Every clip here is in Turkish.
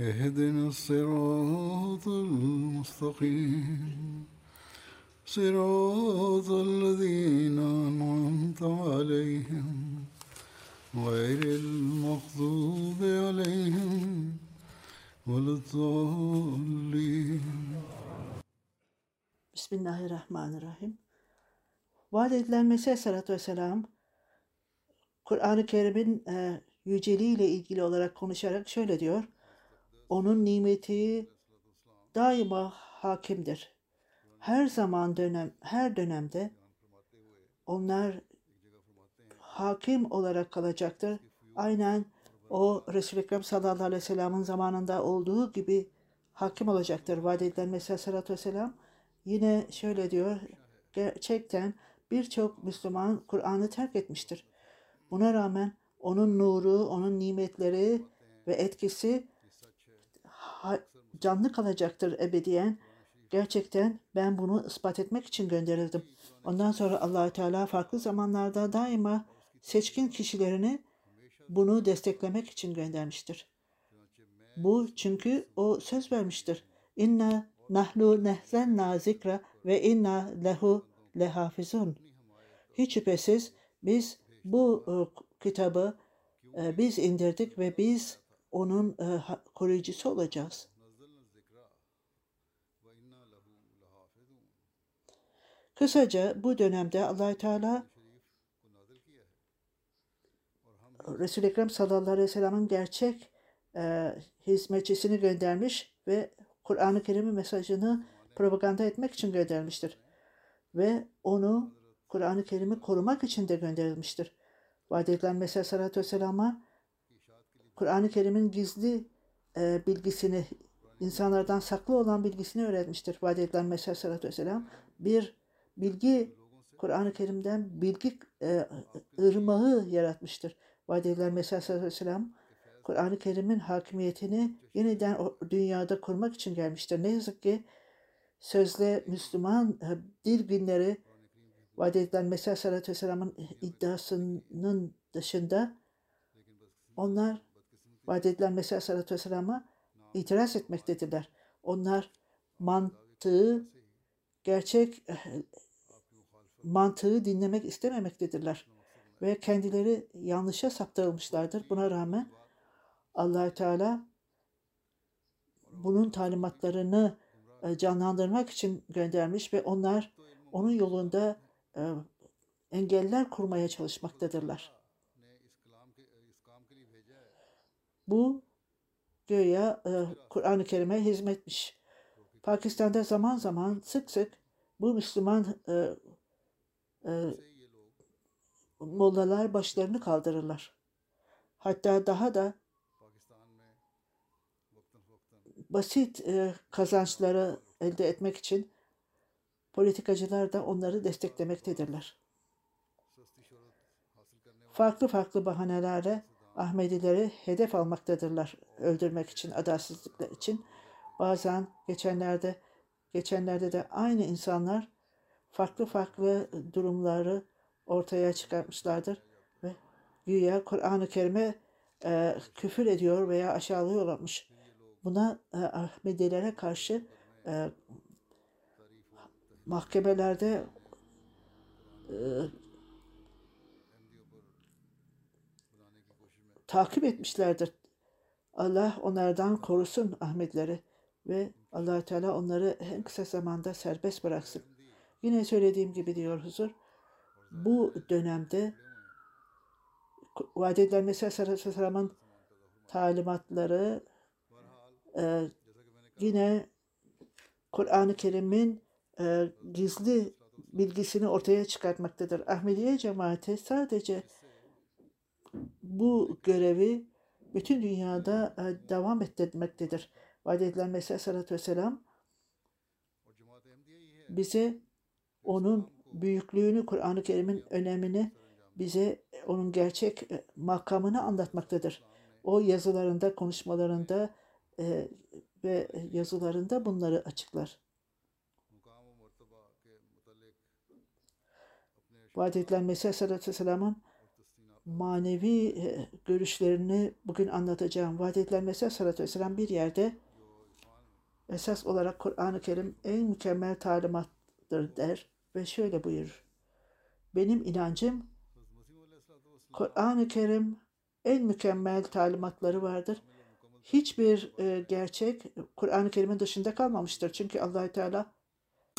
اهدنا الصراط المستقيم صراط الذين أنعمت عليهم غير المغضوب عليهم ولا الضالين Bismillahirrahmanirrahim. Vaat edilen Mesih Aleyhisselatü Vesselam, Kur'an-ı Kerim'in e, yüceliğiyle ilgili olarak konuşarak şöyle diyor. Onun nimeti daima hakimdir. Her zaman dönem, her dönemde onlar hakim olarak kalacaktır. Aynen o Resul-i Ekrem sallallahu aleyhi ve sellem'in zamanında olduğu gibi hakim olacaktır. Vaat edilen Mesih Aleyhisselatü Vesselam yine şöyle diyor. Gerçekten birçok Müslüman Kur'an'ı terk etmiştir. Buna rağmen onun nuru, onun nimetleri ve etkisi canlı kalacaktır ebediyen. Gerçekten ben bunu ispat etmek için gönderildim. Ondan sonra Allahü Teala farklı zamanlarda daima seçkin kişilerini bunu desteklemek için göndermiştir. Bu çünkü o söz vermiştir. İnna nahnu nehzenna zikra ve inna lehu lehafizun. Hiç şüphesiz biz bu e, kitabı e, biz indirdik ve biz onun e, koruyucusu olacağız. Kısaca bu dönemde allah Teala Resul-i Ekrem sallallahu aleyhi ve sellem'in gerçek e, hizmetçisini göndermiş ve Kur'an-ı Kerim'in mesajını propaganda etmek için göndermiştir. Ve onu Kur'an-ı Kerim'i korumak için de gönderilmiştir. Vaat Mesih sallallahu vesselam'a Kur'an-ı Kerim'in gizli e, bilgisini, insanlardan saklı olan bilgisini öğretmiştir. Vaat edilen Mesih sallallahu vesselam bir bilgi, Kur'an-ı Kerim'den bilgi e, ırmağı yaratmıştır. Vaat edilen Mesih sallallahu vesselam Kur'an-ı Kerim'in hakimiyetini yeniden dünyada kurmak için gelmiştir. Ne yazık ki sözle Müslüman e, dil günleri vaat edilen Mesih Aleyhisselatü Vesselam'ın iddiasının dışında onlar vaat edilen Mesih Aleyhisselatü Vesselam'a itiraz etmektedirler. Onlar mantığı, gerçek mantığı dinlemek istememektedirler. Ve kendileri yanlışa saptırılmışlardır. Buna rağmen Allahü Teala bunun talimatlarını e, canlandırmak için göndermiş ve onlar onun yolunda e, engeller kurmaya çalışmaktadırlar. Bu göya e, Kur'an-ı Kerim'e hizmetmiş. Pakistan'da zaman zaman sık sık bu Müslüman e, e, mollalar başlarını kaldırırlar. Hatta daha da basit e, kazançları elde etmek için politikacılar da onları desteklemektedirler. Farklı farklı bahanelerle Ahmedileri hedef almaktadırlar öldürmek için, adaletsizlikler için. Bazen geçenlerde geçenlerde de aynı insanlar farklı farklı durumları ortaya çıkartmışlardır ve güya Kur'an-ı Kerim'e e, küfür ediyor veya aşağılıyorlarmış. Buna e, Ahmedilere karşı e, mahkemelerde e, takip etmişlerdir. Allah onlardan korusun Ahmetleri ve allah Teala onları en kısa zamanda serbest bıraksın. Yine söylediğim gibi diyor huzur. Bu dönemde vaat edilen Mesih Aleyhisselam'ın talimatları e, yine Kur'an-ı Kerim'in e, gizli bilgisini ortaya çıkartmaktadır. Ahmediye cemaati sadece bu görevi bütün dünyada e, devam ettirmektedir. Vaat edilen Mesih Aleyhisselatü Vesselam bize onun büyüklüğünü, Kur'an-ı Kerim'in önemini bize onun gerçek e, makamını anlatmaktadır. O yazılarında, konuşmalarında e, ve yazılarında bunları açıklar. Vaat edilen Mesih Aleyhisselatü Vesselam'ın manevi e, görüşlerini bugün anlatacağım. Vaat edilen Mesih Aleyhisselatü Vesselam bir yerde esas olarak Kur'an-ı Kerim en mükemmel talimattır der ve şöyle buyurur. Benim inancım Kur'an-ı Kerim en mükemmel talimatları vardır. Hiçbir e, gerçek Kur'an-ı Kerim'in dışında kalmamıştır. Çünkü allah Teala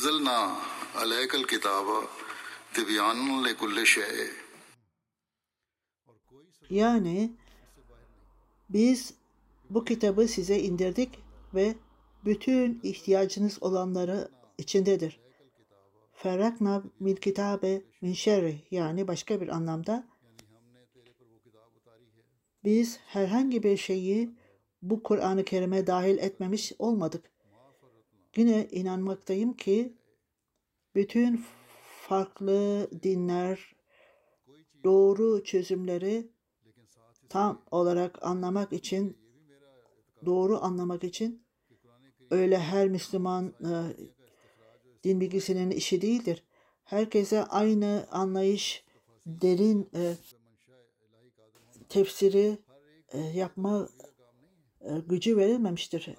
zilna aleykel kitaba tibyanun li kulli şey. Yani biz bu kitabı size indirdik ve bütün ihtiyacınız olanları içindedir. Ferrakna min kitabe min şerri yani başka bir anlamda biz herhangi bir şeyi bu Kur'an-ı Kerim'e dahil etmemiş olmadık. Yine inanmaktayım ki bütün farklı dinler doğru çözümleri tam olarak anlamak için doğru anlamak için öyle her Müslüman e, din bilgisinin işi değildir. Herkese aynı anlayış, derin e, tefsiri e, yapma e, gücü verilmemiştir.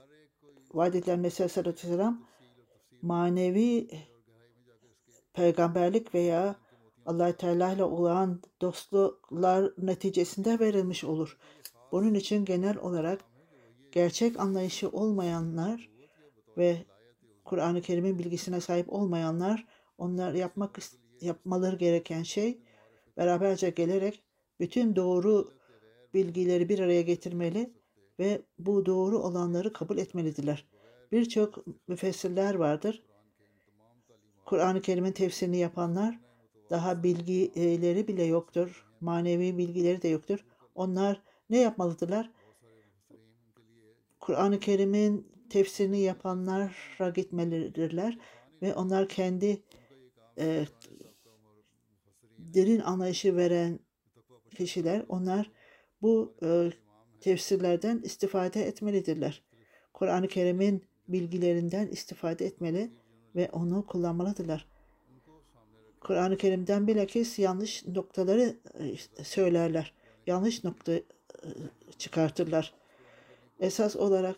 Edilen Mesih Aleyhisselam manevi peygamberlik veya allah Teala ile olan dostluklar neticesinde verilmiş olur. Bunun için genel olarak gerçek anlayışı olmayanlar ve Kur'an-ı Kerim'in bilgisine sahip olmayanlar onlar yapmak yapmaları gereken şey beraberce gelerek bütün doğru bilgileri bir araya getirmeli ve bu doğru olanları kabul etmelidirler. Birçok müfessirler vardır. Kur'an-ı Kerim'in tefsirini yapanlar daha bilgileri bile yoktur. Manevi bilgileri de yoktur. Onlar ne yapmalıdırlar? Kur'an-ı Kerim'in tefsirini yapanlara gitmelidirler ve onlar kendi e, derin anlayışı veren kişiler onlar bu e, tefsirlerden istifade etmelidirler. Kur'an-ı Kerim'in bilgilerinden istifade etmeli ve onu kullanmalıdırlar. Kur'an-ı Kerim'den bilakis yanlış noktaları e, söylerler. Yanlış nokta e, çıkartırlar. Esas olarak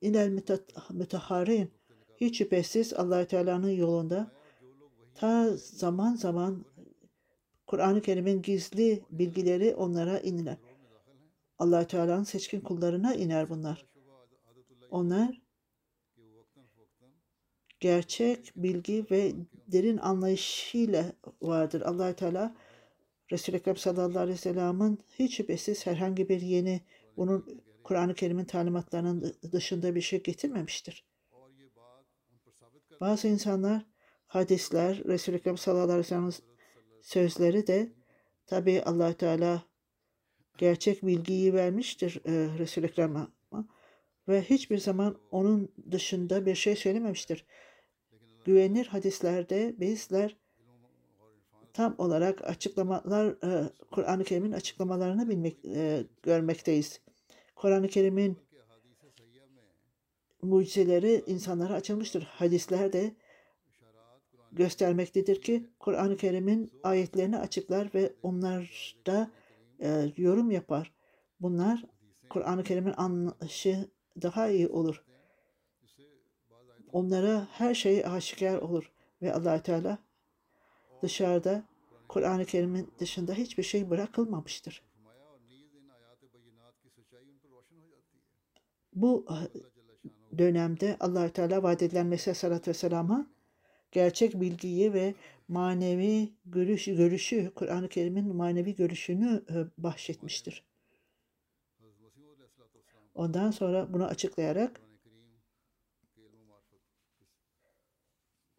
inel müteharin hiç şüphesiz allah Teala'nın yolunda ta zaman zaman Kur'an-ı Kerim'in gizli bilgileri onlara iner allah Teala'nın seçkin kullarına iner bunlar. Onlar gerçek bilgi ve derin anlayışıyla vardır. allah Teala Resul-i Ekrem sallallahu aleyhi ve sellem'in hiç şüphesiz herhangi bir yeni bunun Kur'an-ı Kerim'in talimatlarının dışında bir şey getirmemiştir. Bazı insanlar hadisler, Resul-i Ekrem sallallahu aleyhi ve sellem'in sözleri de tabi allah Teala gerçek bilgiyi vermiştir e, Resul-i Ekrem'e ve hiçbir zaman onun dışında bir şey söylememiştir. Güvenilir hadislerde bizler tam olarak açıklamalar e, Kur'an-ı Kerim'in açıklamalarını bilmek e, görmekteyiz. Kur'an-ı Kerim'in mucizeleri insanlara açılmıştır. Hadisler de göstermektedir ki Kur'an-ı Kerim'in ayetlerini açıklar ve onlarda e, yorum yapar. Bunlar Kur'an-ı Kerim'in anlaşı daha iyi olur. Onlara her şey aşikar olur ve allah Teala dışarıda Kur'an-ı Kerim'in dışında hiçbir şey bırakılmamıştır. Bu dönemde allah Teala vaat edilen Mesih Aleyhisselatü Vesselam'a gerçek bilgiyi ve manevi görüş, görüşü, Kur'an-ı Kerim'in manevi görüşünü e, bahşetmiştir. Ondan sonra bunu açıklayarak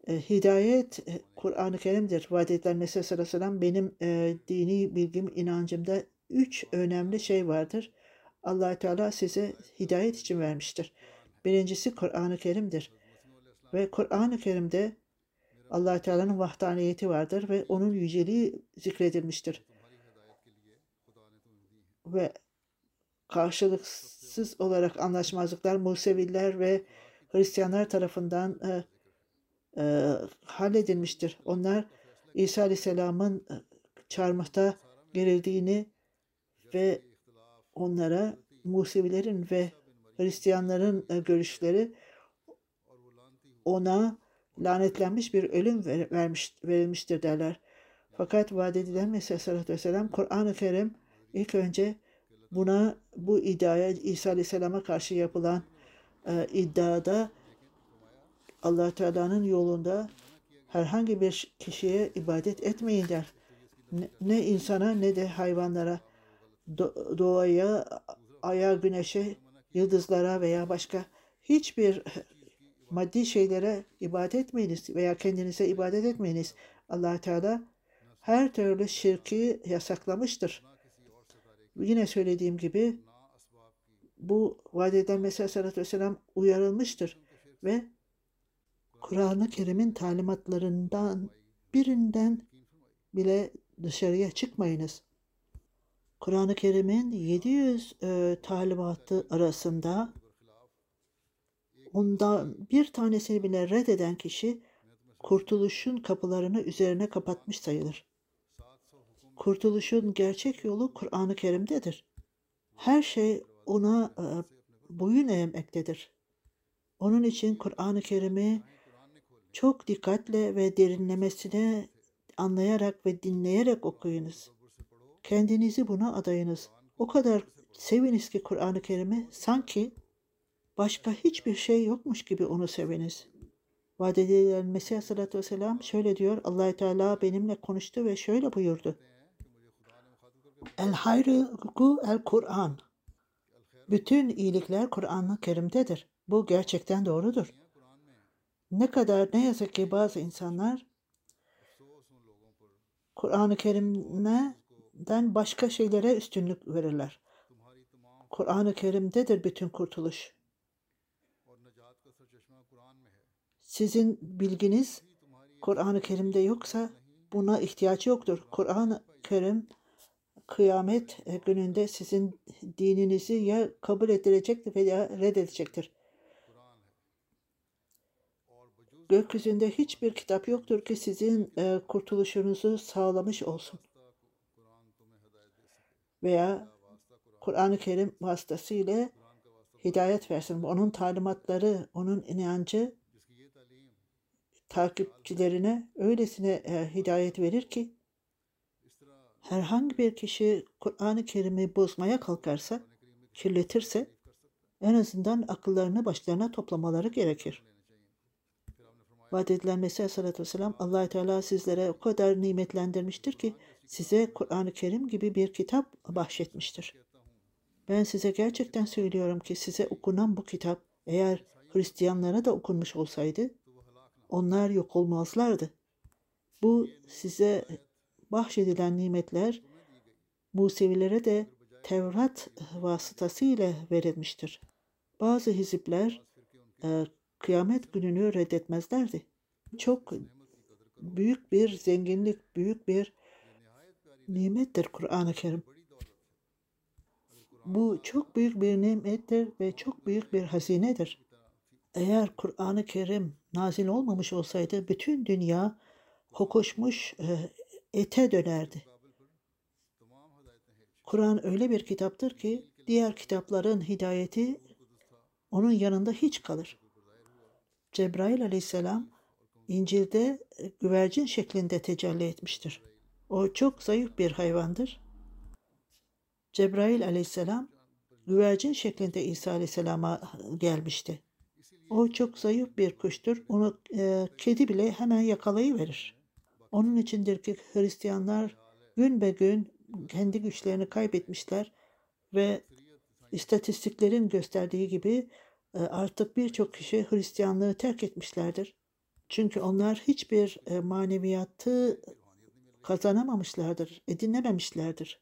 e, hidayet e, Kur'an-ı Kerim'dir. Vaat edilen Mesih benim e, dini bilgim, inancımda üç önemli şey vardır. allah Teala size hidayet için vermiştir. Birincisi Kur'an-ı Kerim'dir. Ve Kur'an-ı Kerim'de allah Teala'nın vahdaniyeti vardır ve onun yüceliği zikredilmiştir. Ve karşılıksız olarak anlaşmazlıklar Museviler ve Hristiyanlar tarafından e, e, halledilmiştir. Onlar İsa Aleyhisselam'ın e, çarmıhta gerildiğini ve onlara Musevilerin ve Hristiyanların e, görüşleri ona lanetlenmiş bir ölüm ver, vermiş, verilmiştir derler. Fakat vaat edilen Mesih Aleyhisselatü Vesselam Kur'an-ı Kerim ilk önce buna bu iddiaya İsa Aleyhisselam'a karşı yapılan e, iddiada allah Teala'nın yolunda herhangi bir kişiye ibadet etmeyin der. Ne, insana ne de hayvanlara, do, doğaya, aya, güneşe, yıldızlara veya başka hiçbir maddi şeylere ibadet etmeyiniz veya kendinize ibadet etmeyiniz. allah Teala her türlü şirki yasaklamıştır. Yine söylediğim gibi bu vaat edilen Mesih Aleyhisselatü Vesselam uyarılmıştır ve Kur'an-ı Kerim'in talimatlarından birinden bile dışarıya çıkmayınız. Kur'an-ı Kerim'in 700 e, talimatı arasında ondan bir tanesini bile reddeden kişi kurtuluşun kapılarını üzerine kapatmış sayılır. Kurtuluşun gerçek yolu Kur'an-ı Kerim'dedir. Her şey ona e, boyun eğmektedir. Onun için Kur'an-ı Kerim'i çok dikkatle ve derinlemesine anlayarak ve dinleyerek okuyunuz. Kendinizi buna adayınız. O kadar seviniz ki Kur'an-ı Kerim'i sanki başka hiçbir şey yokmuş gibi onu seviniz. Vaat edilen Mesih Aleyhisselatü Vesselam şöyle diyor. allah Teala benimle konuştu ve şöyle buyurdu. El hayrı el Kur'an. Bütün iyilikler Kur'an-ı Kerim'dedir. Bu gerçekten doğrudur. Ne kadar ne yazık ki bazı insanlar Kur'an-ı Kerim'den başka şeylere üstünlük verirler. Kur'an-ı Kerim'dedir bütün kurtuluş. Sizin bilginiz Kur'an-ı Kerim'de yoksa buna ihtiyaç yoktur. Kur'an-ı Kerim kıyamet gününde sizin dininizi ya kabul edilecektir veya reddedecektir. Gökyüzünde hiçbir kitap yoktur ki sizin e, kurtuluşunuzu sağlamış olsun. Veya Kur'an-ı Kerim vasıtasıyla hidayet versin. Onun talimatları, onun inancı takipçilerine öylesine e, hidayet verir ki herhangi bir kişi Kur'an-ı Kerim'i bozmaya kalkarsa, kirletirse en azından akıllarını başlarına toplamaları gerekir. Vaat edilen Mesih Aleyhisselatü Vesselam allah Teala sizlere o kadar nimetlendirmiştir ki size Kur'an-ı Kerim gibi bir kitap bahşetmiştir. Ben size gerçekten söylüyorum ki size okunan bu kitap eğer Hristiyanlara da okunmuş olsaydı onlar yok olmazlardı. Bu size bahşedilen nimetler Musevilere de Tevrat vasıtasıyla verilmiştir. Bazı hizipler kıyamet gününü reddetmezlerdi. Çok büyük bir zenginlik, büyük bir nimettir Kur'an-ı Kerim. Bu çok büyük bir nimettir ve çok büyük bir hazinedir. Eğer Kur'an-ı Kerim nazil olmamış olsaydı bütün dünya kokuşmuş e, ete dönerdi. Kur'an öyle bir kitaptır ki diğer kitapların hidayeti onun yanında hiç kalır. Cebrail aleyhisselam İncil'de e, güvercin şeklinde tecelli etmiştir. O çok zayıf bir hayvandır. Cebrail aleyhisselam güvercin şeklinde İsa Aleyhisselam'a gelmişti. O çok zayıf bir kuştur. Onu e, kedi bile hemen yakalayıverir. Onun içindir ki Hristiyanlar gün be gün kendi güçlerini kaybetmişler ve istatistiklerin gösterdiği gibi e, artık birçok kişi Hristiyanlığı terk etmişlerdir. Çünkü onlar hiçbir e, maneviyatı kazanamamışlardır, edinememişlerdir.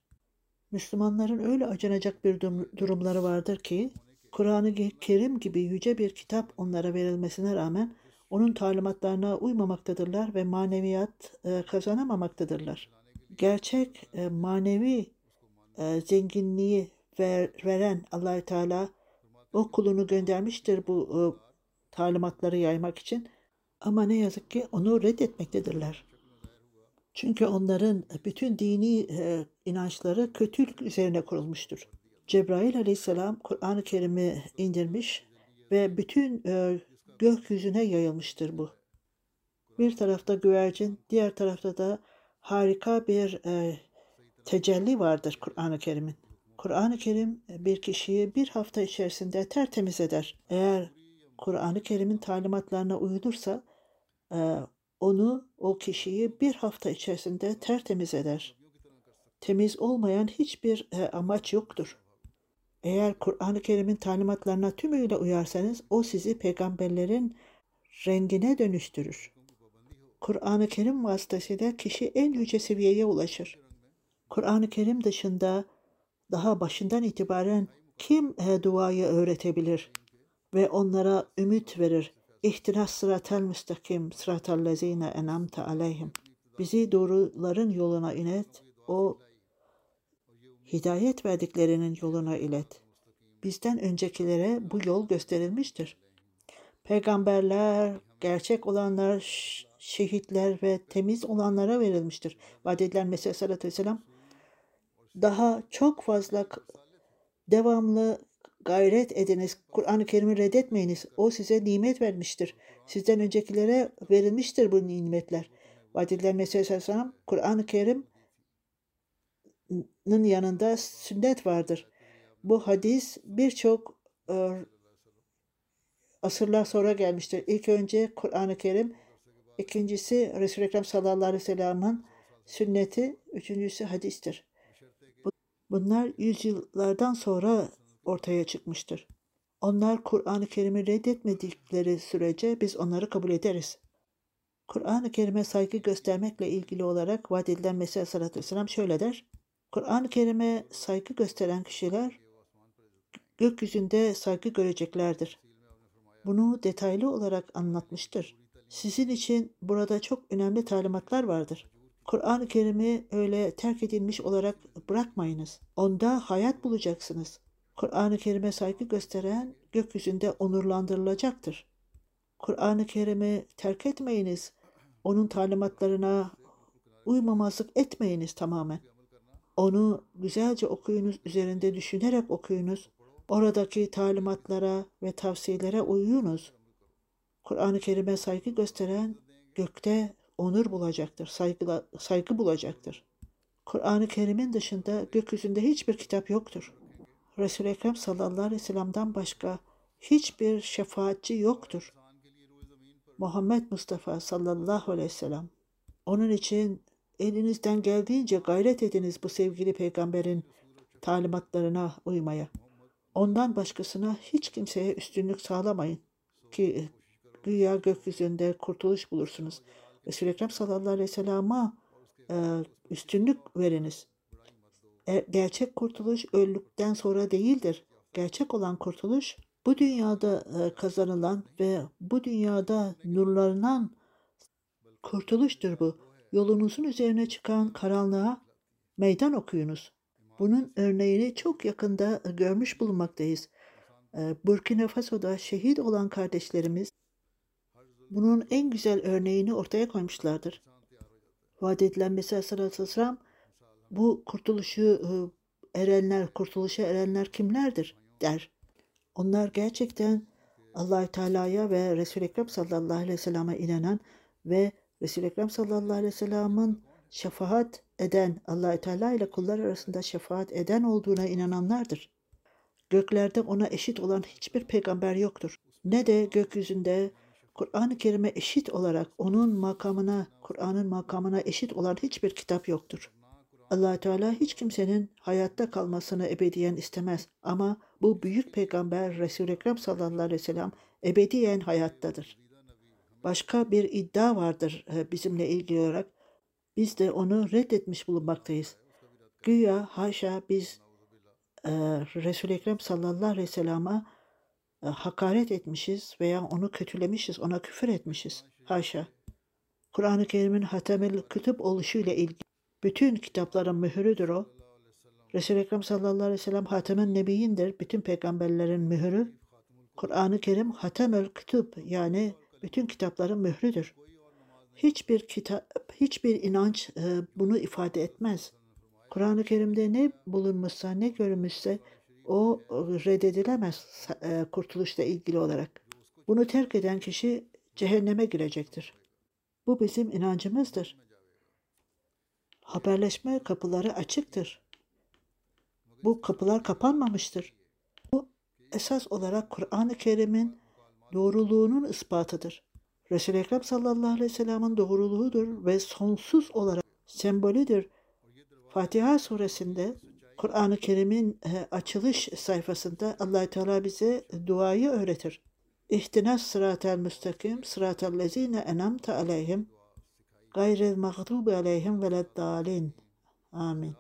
Müslümanların öyle acınacak bir durumları vardır ki Kur'an-ı Kerim gibi yüce bir kitap onlara verilmesine rağmen onun talimatlarına uymamaktadırlar ve maneviyat e, kazanamamaktadırlar. Gerçek e, manevi zenginliği ver, veren allah Teala o kulunu göndermiştir bu e, talimatları yaymak için. Ama ne yazık ki onu reddetmektedirler. Çünkü onların bütün dini e, inançları kötülük üzerine kurulmuştur. Cebrail aleyhisselam Kur'an-ı Kerim'i indirmiş ve bütün e, gökyüzüne yayılmıştır bu. Bir tarafta güvercin, diğer tarafta da harika bir e, tecelli vardır Kur'an-ı Kerim'in. Kur'an-ı Kerim bir kişiyi bir hafta içerisinde tertemiz eder. Eğer Kur'an-ı Kerim'in talimatlarına uyulursa e, onu, o kişiyi bir hafta içerisinde tertemiz eder. Temiz olmayan hiçbir e, amaç yoktur. Eğer Kur'an-ı Kerim'in talimatlarına tümüyle uyarsanız o sizi peygamberlerin rengine dönüştürür. Kur'an-ı Kerim vasıtasıyla kişi en yüce seviyeye ulaşır. Kur'an-ı Kerim dışında daha başından itibaren kim duayı öğretebilir ve onlara ümit verir? İhtinas sıratel müstakim sıratel lezine enamte aleyhim. Bizi doğruların yoluna inet, o hidayet verdiklerinin yoluna ilet. Bizden öncekilere bu yol gösterilmiştir. Peygamberler, gerçek olanlar, şehitler ve temiz olanlara verilmiştir. Vaat edilen Mesih Aleyhisselatü Vesselam daha çok fazla devamlı gayret ediniz. Kur'an-ı Kerim'i reddetmeyiniz. O size nimet vermiştir. Sizden öncekilere verilmiştir bu nimetler. Vaat edilen Mesih Aleyhisselam Kur'an-ı Kerim yanında sünnet vardır. Bu hadis birçok e, asırlar sonra gelmiştir. İlk önce Kur'an-ı Kerim, ikincisi Resul-i Ekrem sallallahu aleyhi ve sellem'in sünneti, üçüncüsü hadistir. Bunlar yüzyıllardan sonra ortaya çıkmıştır. Onlar Kur'an-ı Kerim'i reddetmedikleri sürece biz onları kabul ederiz. Kur'an-ı Kerim'e saygı göstermekle ilgili olarak vaat edilen Mesih Aleyhisselatü Vesselam şöyle der. Kur'an-ı Kerim'e saygı gösteren kişiler gökyüzünde saygı göreceklerdir. Bunu detaylı olarak anlatmıştır. Sizin için burada çok önemli talimatlar vardır. Kur'an-ı Kerim'i öyle terk edilmiş olarak bırakmayınız. Onda hayat bulacaksınız. Kur'an-ı Kerim'e saygı gösteren gökyüzünde onurlandırılacaktır. Kur'an-ı Kerim'i terk etmeyiniz. Onun talimatlarına uymamazlık etmeyiniz tamamen. Onu güzelce okuyunuz, üzerinde düşünerek okuyunuz. Oradaki talimatlara ve tavsiyelere uyuyunuz. Kur'an-ı Kerim'e saygı gösteren gökte onur bulacaktır, saygı, saygı bulacaktır. Kur'an-ı Kerim'in dışında gökyüzünde hiçbir kitap yoktur. Resul-i Ekrem sallallahu aleyhi ve sellem'den başka hiçbir şefaatçi yoktur. Muhammed Mustafa sallallahu aleyhi ve sellem. Onun için elinizden geldiğince gayret ediniz bu sevgili peygamberin talimatlarına uymaya. Ondan başkasına hiç kimseye üstünlük sağlamayın ki güya gökyüzünde kurtuluş bulursunuz. Resul-i Ekrem sallallahu aleyhi ve sellem'a e, üstünlük veriniz. E, gerçek kurtuluş öldükten sonra değildir. Gerçek olan kurtuluş bu dünyada e, kazanılan ve bu dünyada nurlarından kurtuluştur bu. Yolunuzun üzerine çıkan karanlığa meydan okuyunuz. Bunun örneğini çok yakında görmüş bulunmaktayız. Burkina Faso'da şehit olan kardeşlerimiz bunun en güzel örneğini ortaya koymuşlardır. Vaat edilen Mesih Aleyhisselam bu kurtuluşu e, erenler, kurtuluşa erenler kimlerdir der. Onlar gerçekten allah Teala'ya ve Resul-i Ekrem sallallahu aleyhi ve sellem'e inanan ve Resul-i Ekrem sallallahu aleyhi ve sellem'in şefaat eden, allah Teala ile kullar arasında şefaat eden olduğuna inananlardır. Göklerde ona eşit olan hiçbir peygamber yoktur. Ne de gökyüzünde Kur'an-ı Kerim'e eşit olarak onun makamına, Kur'an'ın makamına eşit olan hiçbir kitap yoktur. allah Teala hiç kimsenin hayatta kalmasını ebediyen istemez. Ama bu büyük peygamber Resul-i Ekrem sallallahu aleyhi ve sellem ebediyen hayattadır. Başka bir iddia vardır e, bizimle ilgili olarak. Biz de onu reddetmiş bulunmaktayız. Güya haşa biz e, Resul-i Ekrem sallallahu aleyhi ve sellem'e hakaret etmişiz veya onu kötülemişiz, ona küfür etmişiz. Haşa. Kur'an-ı Kerim'in hatemel kütüp oluşu ile ilgili bütün kitapların mühürüdür o. Resul-i Ekrem sallallahu aleyhi ve sellem hatemen nebiyindir. Bütün peygamberlerin mühürü. Kur'an-ı Kerim hatemel kütüp yani bütün kitapların mührüdür. Hiçbir kitap, hiçbir inanç e, bunu ifade etmez. Kur'an-ı Kerim'de ne bulunmuşsa, ne görülmüşse o reddedilemez e, kurtuluşla ilgili olarak. Bunu terk eden kişi cehenneme girecektir. Bu bizim inancımızdır. Haberleşme kapıları açıktır. Bu kapılar kapanmamıştır. Bu esas olarak Kur'an-ı Kerim'in doğruluğunun ispatıdır. Resul-i Ekrem sallallahu aleyhi ve sellem'in doğruluğudur ve sonsuz olarak sembolüdür. Fatiha suresinde Kur'an-ı Kerim'in açılış sayfasında allah Teala bize duayı öğretir. İhtinas sıratel müstakim sıratel lezine enamte aleyhim gayrel mağdubi aleyhim veleddalin. Amin.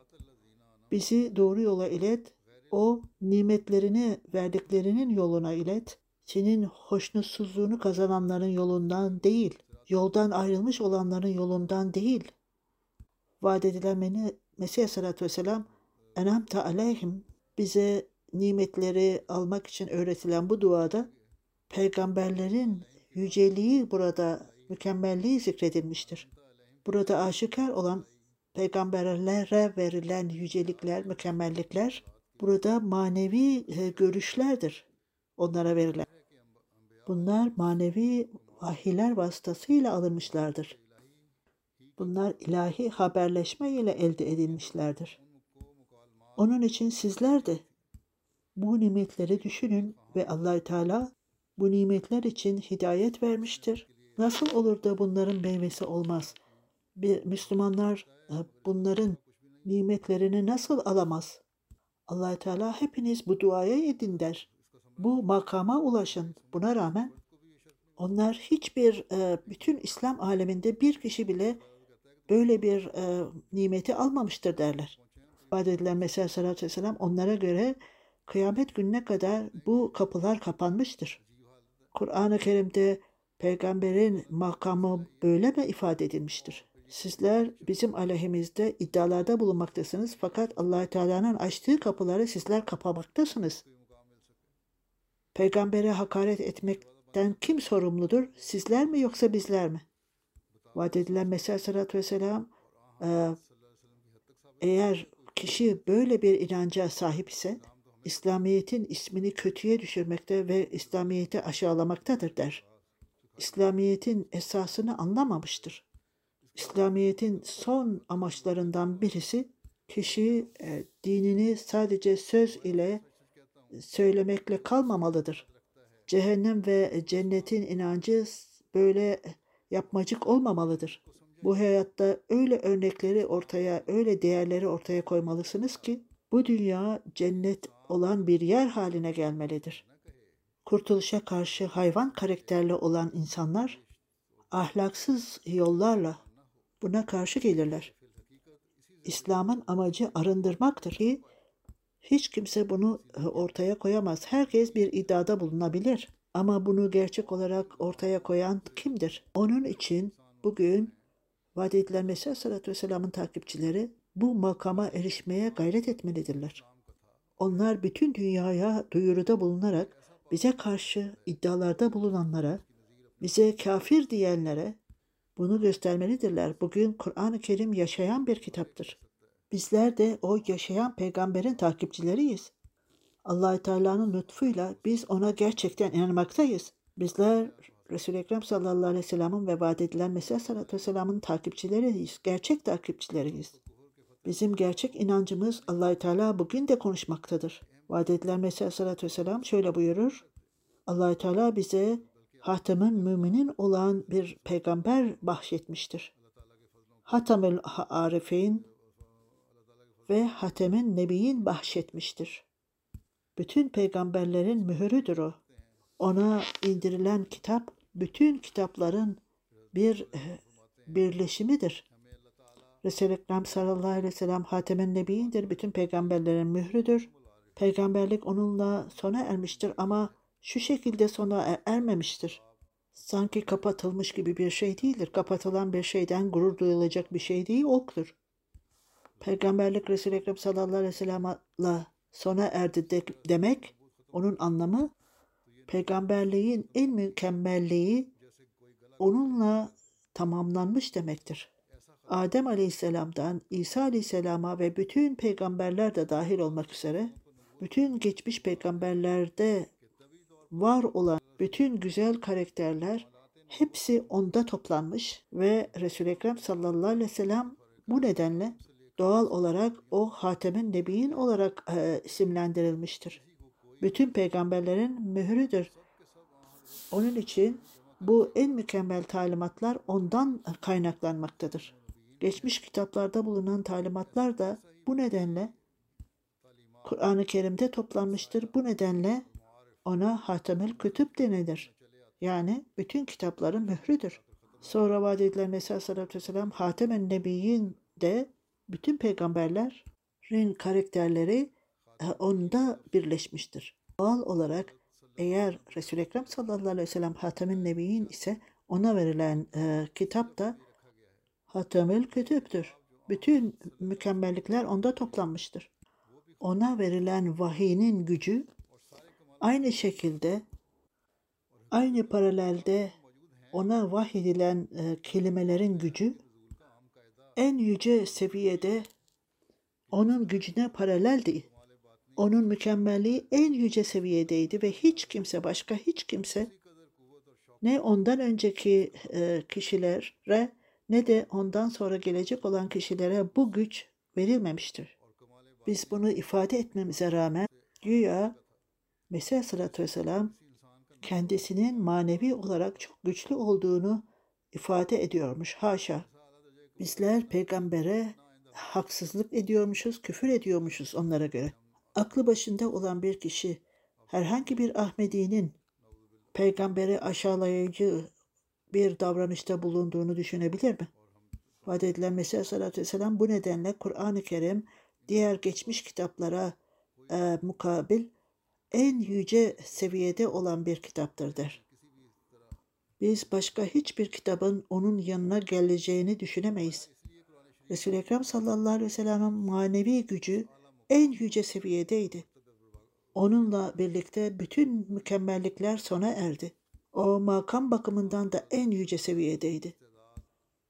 Bizi doğru yola ilet, o nimetlerini verdiklerinin yoluna ilet, senin hoşnutsuzluğunu kazananların yolundan değil, yoldan ayrılmış olanların yolundan değil. Vaat edilen Mesih Aleyhisselatü Vesselam Enamte aleyhim bize nimetleri almak için öğretilen bu duada peygamberlerin yüceliği burada mükemmelliği zikredilmiştir. Burada aşikar olan peygamberlere verilen yücelikler, mükemmellikler burada manevi e, görüşlerdir onlara verilen. Bunlar manevi vahiyler vasıtasıyla alınmışlardır. Bunlar ilahi haberleşme ile elde edilmişlerdir. Onun için sizler de bu nimetleri düşünün ve allah Teala bu nimetler için hidayet vermiştir. Nasıl olur da bunların meyvesi olmaz? Bir Müslümanlar e, bunların nimetlerini nasıl alamaz? allah Teala hepiniz bu duaya edin der. Bu makama ulaşın. Buna rağmen onlar hiçbir e, bütün İslam aleminde bir kişi bile böyle bir e, nimeti almamıştır derler vaat edilen Mesih Aleyhisselatü Vesselam onlara göre kıyamet gününe kadar bu kapılar kapanmıştır. Kur'an-ı Kerim'de peygamberin makamı böyle mi ifade edilmiştir? Sizler bizim aleyhimizde iddialarda bulunmaktasınız fakat allah Teala'nın açtığı kapıları sizler kapamaktasınız. Peygambere hakaret etmekten kim sorumludur? Sizler mi yoksa bizler mi? Vaat edilen Mesih Aleyhisselatü Vesselam eğer kişi böyle bir inanca sahip ise İslamiyet'in ismini kötüye düşürmekte ve İslamiyet'i aşağılamaktadır der. İslamiyet'in esasını anlamamıştır. İslamiyet'in son amaçlarından birisi kişi e, dinini sadece söz ile söylemekle kalmamalıdır. Cehennem ve cennetin inancı böyle yapmacık olmamalıdır. Bu hayatta öyle örnekleri ortaya, öyle değerleri ortaya koymalısınız ki bu dünya cennet olan bir yer haline gelmelidir. Kurtuluşa karşı hayvan karakterli olan insanlar ahlaksız yollarla buna karşı gelirler. İslam'ın amacı arındırmaktır ki hiç kimse bunu ortaya koyamaz. Herkes bir iddiada bulunabilir. Ama bunu gerçek olarak ortaya koyan kimdir? Onun için bugün vaat edilen Mesih Aleyhisselatü Vesselam'ın takipçileri bu makama erişmeye gayret etmelidirler. Onlar bütün dünyaya duyuruda bulunarak bize karşı iddialarda bulunanlara, bize kafir diyenlere bunu göstermelidirler. Bugün Kur'an-ı Kerim yaşayan bir kitaptır. Bizler de o yaşayan peygamberin takipçileriyiz. allah Teala'nın lütfuyla biz ona gerçekten inanmaktayız. Bizler Resul-i Ekrem sallallahu aleyhi ve sellem'in ve vaat edilen Mesih sallallahu aleyhi takipçileriyiz. Gerçek takipçileriyiz. Bizim gerçek inancımız allah Teala bugün de konuşmaktadır. Vaat edilen Mesih Aleyhisselatü Vesselam şöyle buyurur. allah Teala bize hatemin müminin olan bir peygamber bahşetmiştir. Hatemül Arifin ve Hatemin Nebiyin bahşetmiştir. Bütün peygamberlerin mühürüdür o. Ona indirilen kitap bütün kitapların bir eh, birleşimidir. Resul-i Ekrem sallallahu aleyhi ve sellem Hatemin Nebiyyindir. Bütün peygamberlerin mührüdür. Peygamberlik onunla sona ermiştir ama şu şekilde sona er- ermemiştir. Sanki kapatılmış gibi bir şey değildir. Kapatılan bir şeyden gurur duyulacak bir şey değil, oktur. Peygamberlik Resul-i Ekrem sallallahu aleyhi ve sellem'la sona erdi de- demek, onun anlamı peygamberliğin en mükemmelliği onunla tamamlanmış demektir. Adem Aleyhisselam'dan İsa Aleyhisselam'a ve bütün peygamberler de dahil olmak üzere bütün geçmiş peygamberlerde var olan bütün güzel karakterler hepsi onda toplanmış ve Resul-i Ekrem sallallahu aleyhi ve sellem bu nedenle doğal olarak o Hatemin Nebiyin olarak e, isimlendirilmiştir. Bütün peygamberlerin mührüdür. Onun için bu en mükemmel talimatlar ondan kaynaklanmaktadır. Geçmiş kitaplarda bulunan talimatlar da bu nedenle Kur'an-ı Kerim'de toplanmıştır. Bu nedenle ona Hatemel Kütüp denilir. Yani bütün kitapların mührüdür. Sonra vaat edilen Mesih Aleyhisselatü Vesselam Hatemen Nebiyyin de bütün peygamberlerin karakterleri onda birleşmiştir. Doğal olarak eğer Resul-i Ekrem sallallahu aleyhi ve sellem Hatemin Nebiyyin ise ona verilen e, kitap da Hatemül Kütüp'tür. Bütün mükemmellikler onda toplanmıştır. Ona verilen vahiyinin gücü aynı şekilde aynı paralelde ona vahyedilen e, kelimelerin gücü en yüce seviyede onun gücüne paraleldi. Onun mükemmelliği en yüce seviyedeydi ve hiç kimse başka hiç kimse ne ondan önceki e, kişilere ne de ondan sonra gelecek olan kişilere bu güç verilmemiştir. Biz bunu ifade etmemize rağmen güya Mesih Aleyhisselatü Vesselam kendisinin manevi olarak çok güçlü olduğunu ifade ediyormuş. Haşa. Bizler peygambere haksızlık ediyormuşuz, küfür ediyormuşuz onlara göre. Aklı başında olan bir kişi herhangi bir Ahmedi'nin peygamberi aşağılayıcı bir davranışta bulunduğunu düşünebilir mi? Vaat edilen Mesih Aleyhisselatü Vesselam bu nedenle Kur'an-ı Kerim diğer geçmiş kitaplara e, mukabil en yüce seviyede olan bir kitaptır der. Biz başka hiçbir kitabın onun yanına geleceğini düşünemeyiz. Resul-i Ekrem sallallahu aleyhi ve sellem'in manevi gücü en yüce seviyedeydi. Onunla birlikte bütün mükemmellikler sona erdi. O makam bakımından da en yüce seviyedeydi.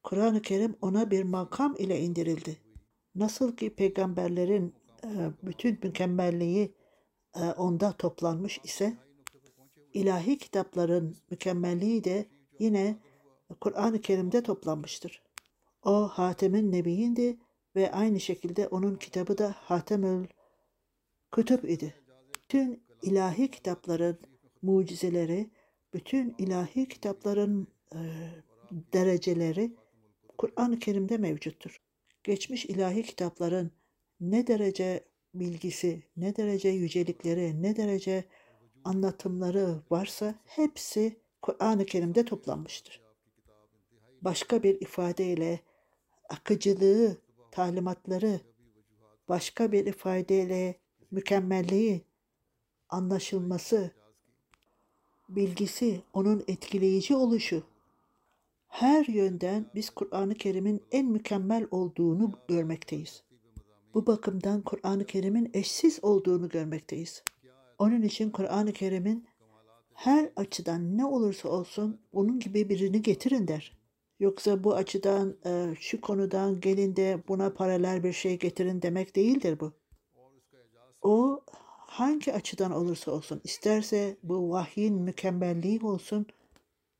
Kur'an-ı Kerim ona bir makam ile indirildi. Nasıl ki peygamberlerin e, bütün mükemmelliği e, onda toplanmış ise ilahi kitapların mükemmelliği de yine Kur'an-ı Kerim'de toplanmıştır. O Hatem'in Nebiyindi ve aynı şekilde onun kitabı da Hatemül Kütüb idi. Bütün ilahi kitapların mucizeleri, bütün ilahi kitapların e, dereceleri Kur'an-ı Kerim'de mevcuttur. Geçmiş ilahi kitapların ne derece bilgisi, ne derece yücelikleri, ne derece anlatımları varsa hepsi Kur'an-ı Kerim'de toplanmıştır. Başka bir ifadeyle akıcılığı, talimatları, başka bir ifadeyle mükemmelliği, anlaşılması, bilgisi, onun etkileyici oluşu. Her yönden biz Kur'an-ı Kerim'in en mükemmel olduğunu görmekteyiz. Bu bakımdan Kur'an-ı Kerim'in eşsiz olduğunu görmekteyiz. Onun için Kur'an-ı Kerim'in her açıdan ne olursa olsun onun gibi birini getirin der. Yoksa bu açıdan e, şu konudan gelin de buna paralel bir şey getirin demek değildir bu. O hangi açıdan olursa olsun isterse bu vahyin mükemmelliği olsun,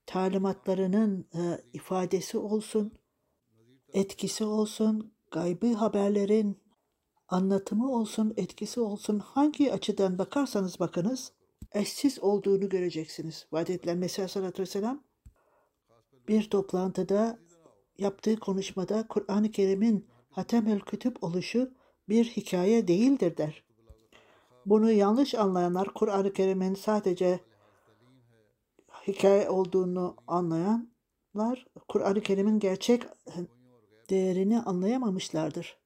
talimatlarının e, ifadesi olsun, etkisi olsun, gaybi haberlerin anlatımı olsun, etkisi olsun hangi açıdan bakarsanız bakınız eşsiz olduğunu göreceksiniz. Vaat edilen Mesih Aleyhisselatü Vesselam bir toplantıda yaptığı konuşmada Kur'an-ı Kerim'in Hatemel Kütüp oluşu bir hikaye değildir der. Bunu yanlış anlayanlar Kur'an-ı Kerim'in sadece hikaye olduğunu anlayanlar Kur'an-ı Kerim'in gerçek değerini anlayamamışlardır.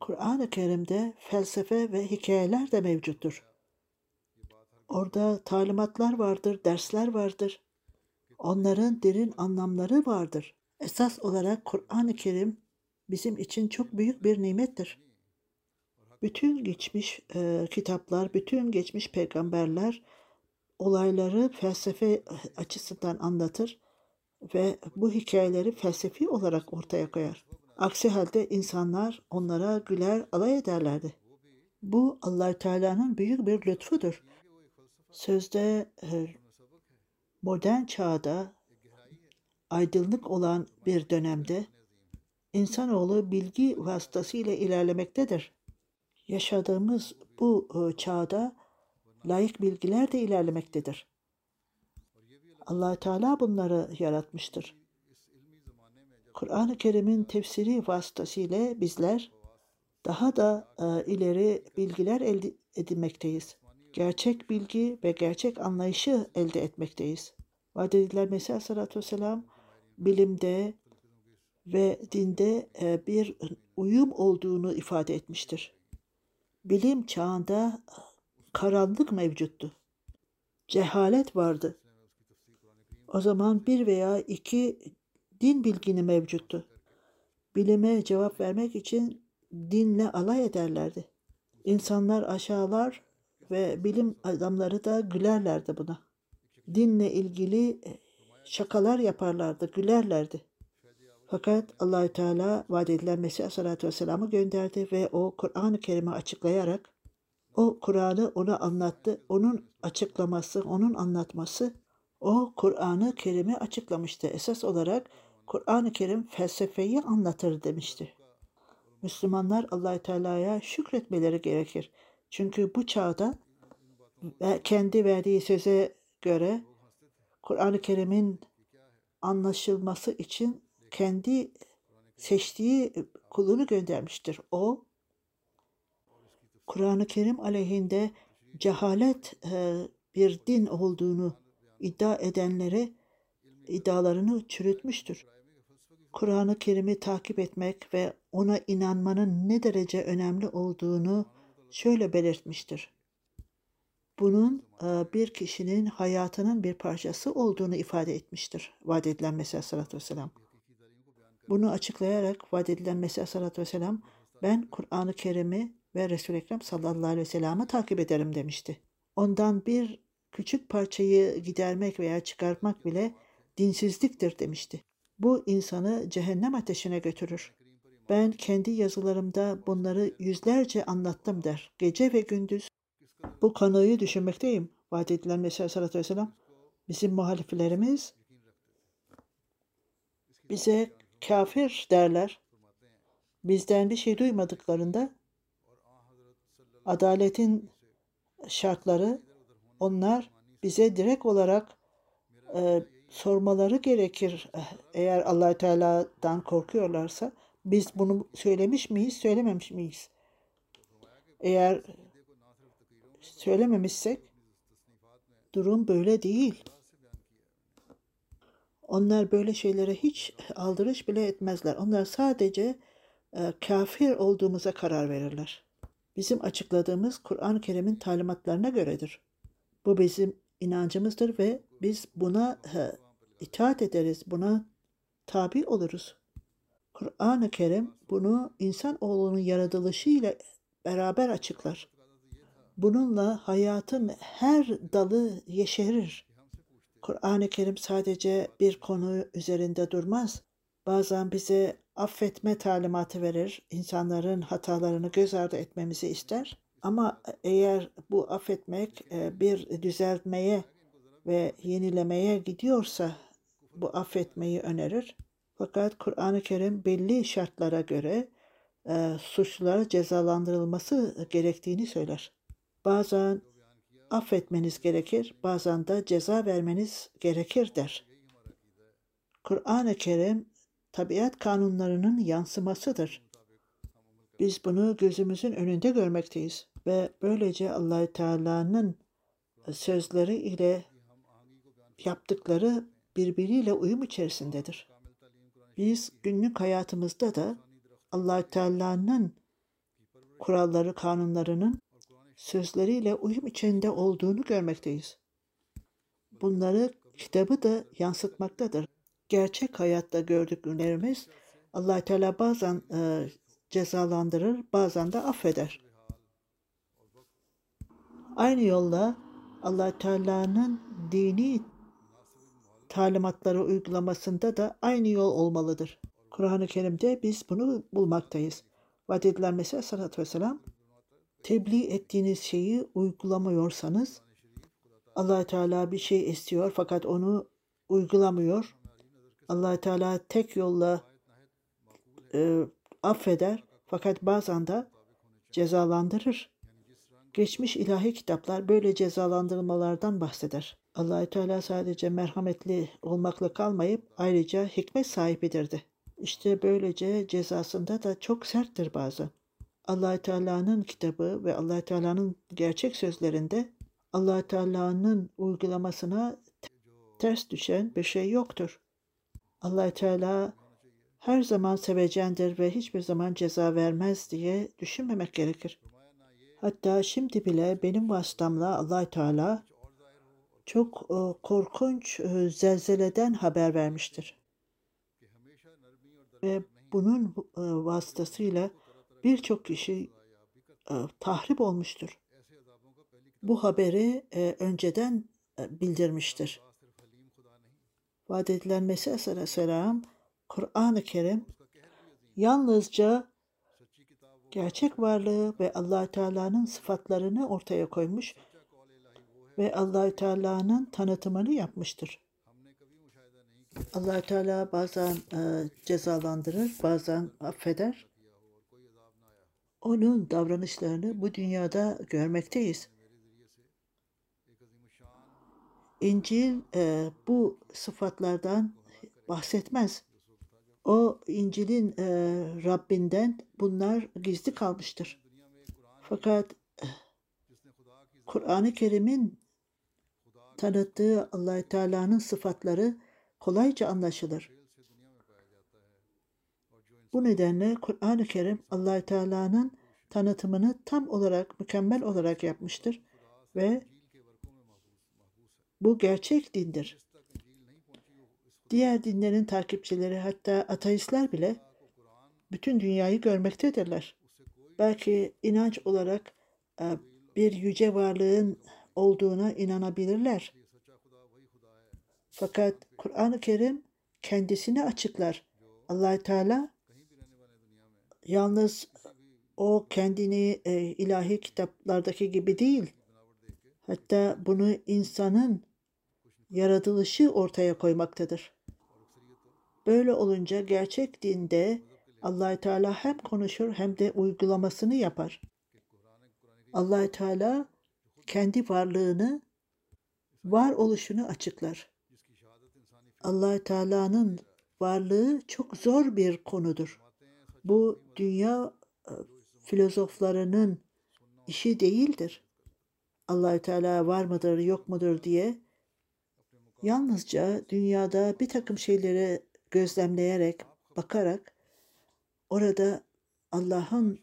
Kur'an-ı Kerim'de felsefe ve hikayeler de mevcuttur. Orada talimatlar vardır, dersler vardır. Onların derin anlamları vardır. Esas olarak Kur'an-ı Kerim bizim için çok büyük bir nimettir. Bütün geçmiş e, kitaplar, bütün geçmiş peygamberler olayları felsefe açısından anlatır ve bu hikayeleri felsefi olarak ortaya koyar. Aksi halde insanlar onlara güler, alay ederlerdi. Bu allah Teala'nın büyük bir lütfudur. Sözde e, modern çağda aydınlık olan bir dönemde insanoğlu bilgi vasıtasıyla ilerlemektedir. Yaşadığımız bu e, çağda layık bilgiler de ilerlemektedir. allah Teala bunları yaratmıştır. Kur'an-ı Kerim'in tefsiri vasıtasıyla bizler daha da e, ileri bilgiler elde edinmekteyiz. Gerçek bilgi ve gerçek anlayışı elde etmekteyiz. Vaat edilen Mesih Aleyhisselatü Vesselam bilimde ve dinde e, bir uyum olduğunu ifade etmiştir. Bilim çağında karanlık mevcuttu. Cehalet vardı. O zaman bir veya iki din bilgini mevcuttu. Bilime cevap vermek için dinle alay ederlerdi. İnsanlar aşağılar ve bilim adamları da gülerlerdi buna. Dinle ilgili şakalar yaparlardı, gülerlerdi. Fakat Allahü Teala vaat edilen Mesih Aleyhisselatü Vesselam'ı gönderdi ve o Kur'an-ı Kerim'i açıklayarak o Kur'an'ı ona anlattı. Onun açıklaması, onun anlatması o Kur'an-ı Kerim'i açıklamıştı. Esas olarak Kur'an-ı Kerim felsefeyi anlatır demişti. Müslümanlar allah Teala'ya şükretmeleri gerekir. Çünkü bu çağda kendi verdiği söze göre Kur'an-ı Kerim'in anlaşılması için kendi seçtiği kulunu göndermiştir. O Kur'an-ı Kerim aleyhinde cehalet bir din olduğunu iddia edenlere iddialarını çürütmüştür. Kur'an-ı Kerim'i takip etmek ve ona inanmanın ne derece önemli olduğunu şöyle belirtmiştir. Bunun bir kişinin hayatının bir parçası olduğunu ifade etmiştir. Vaat edilen Mesih Aleyhisselatü Vesselam. Bunu açıklayarak vaat edilen Mesih Aleyhisselatü Vesselam ben Kur'an-ı Kerim'i ve Resul-i Ekrem sallallahu aleyhi ve sellem'i takip ederim demişti. Ondan bir küçük parçayı gidermek veya çıkartmak bile dinsizliktir demişti. Bu insanı cehennem ateşine götürür. Ben kendi yazılarımda bunları yüzlerce anlattım der. Gece ve gündüz bu konuyu düşünmekteyim. Vaat edilen Mesih Aleyhisselatü Vesselam bizim muhaliflerimiz bize kafir derler. Bizden bir şey duymadıklarında adaletin şartları onlar bize direkt olarak e, sormaları gerekir. Eğer allah Teala'dan korkuyorlarsa biz bunu söylemiş miyiz, söylememiş miyiz? Eğer söylememişsek durum böyle değil. Onlar böyle şeylere hiç aldırış bile etmezler. Onlar sadece e, kafir olduğumuza karar verirler. Bizim açıkladığımız Kur'an-ı Kerim'in talimatlarına göredir. Bu bizim inancımızdır ve biz buna e, itaat ederiz, buna tabi oluruz. Kur'an-ı Kerim bunu insan oğlunun yaratılışı ile beraber açıklar. Bununla hayatın her dalı yeşerir. Kur'an-ı Kerim sadece bir konu üzerinde durmaz. Bazen bize affetme talimatı verir. İnsanların hatalarını göz ardı etmemizi ister. Ama eğer bu affetmek e, bir düzeltmeye ve yenilemeye gidiyorsa bu affetmeyi önerir. Fakat Kur'an-ı Kerim belli şartlara göre e, suçlulara cezalandırılması gerektiğini söyler. Bazen affetmeniz gerekir, bazen de ceza vermeniz gerekir der. Kur'an-ı Kerim tabiat kanunlarının yansımasıdır. Biz bunu gözümüzün önünde görmekteyiz ve böylece Allahü Teala'nın sözleri ile yaptıkları birbiriyle uyum içerisindedir. Biz günlük hayatımızda da Allahü Teala'nın kuralları, kanunlarının sözleriyle uyum içinde olduğunu görmekteyiz. Bunları kitabı da yansıtmaktadır. Gerçek hayatta gördüklerimiz allah Teala bazen e, cezalandırır, bazen de affeder. Aynı yolla allah Teala'nın dini talimatları uygulamasında da aynı yol olmalıdır. Kur'an-ı Kerim'de biz bunu bulmaktayız. Vaat edilen Mesih Aleyhisselatü Vesselam tebliğ ettiğiniz şeyi uygulamıyorsanız allah Teala bir şey istiyor fakat onu uygulamıyor. allah Teala tek yolla e, affeder fakat bazen de cezalandırır. Geçmiş ilahi kitaplar böyle cezalandırmalardan bahseder. Allahü Teala sadece merhametli olmakla kalmayıp ayrıca hikmet sahibidirdi. İşte böylece cezasında da çok serttir bazen. allah Teala'nın kitabı ve allah Teala'nın gerçek sözlerinde allah Teala'nın uygulamasına ters düşen bir şey yoktur. allah Teala her zaman sevecendir ve hiçbir zaman ceza vermez diye düşünmemek gerekir. Hatta şimdi bile benim vasıtamla allah Teala çok e, korkunç e, zelzeleden haber vermiştir. Ve bunun e, vasıtasıyla birçok kişi tahrip olmuştur. Bu haberi önceden bildirmiştir. Vaat edilen Mesih Aleyhisselam Kur'an-ı Kerim yalnızca gerçek varlığı ve allah Teala'nın sıfatlarını ortaya koymuş ve allah Teala'nın tanıtımını yapmıştır. allah Teala bazen e, cezalandırır, bazen affeder. Onun davranışlarını bu dünyada görmekteyiz. İncil e, bu sıfatlardan bahsetmez. O İncil'in e, Rabbinden bunlar gizli kalmıştır. Fakat Kur'an-ı Kerim'in tanıttığı allah Teala'nın sıfatları kolayca anlaşılır. Bu nedenle Kur'an-ı Kerim allah Teala'nın tanıtımını tam olarak, mükemmel olarak yapmıştır ve bu gerçek dindir. Diğer dinlerin takipçileri hatta ateistler bile bütün dünyayı görmektedirler. Belki inanç olarak e, bir yüce varlığın olduğuna inanabilirler. Fakat Kur'an-ı Kerim kendisini açıklar. allah Teala yalnız o kendini e, ilahi kitaplardaki gibi değil, hatta bunu insanın yaratılışı ortaya koymaktadır. Böyle olunca gerçek dinde allah Teala hem konuşur hem de uygulamasını yapar. allah Teala kendi varlığını, var oluşunu açıklar. allah Teala'nın varlığı çok zor bir konudur. Bu dünya e, filozoflarının işi değildir. allah Teala var mıdır, yok mudur diye yalnızca dünyada bir takım şeyleri gözlemleyerek, bakarak orada Allah'ın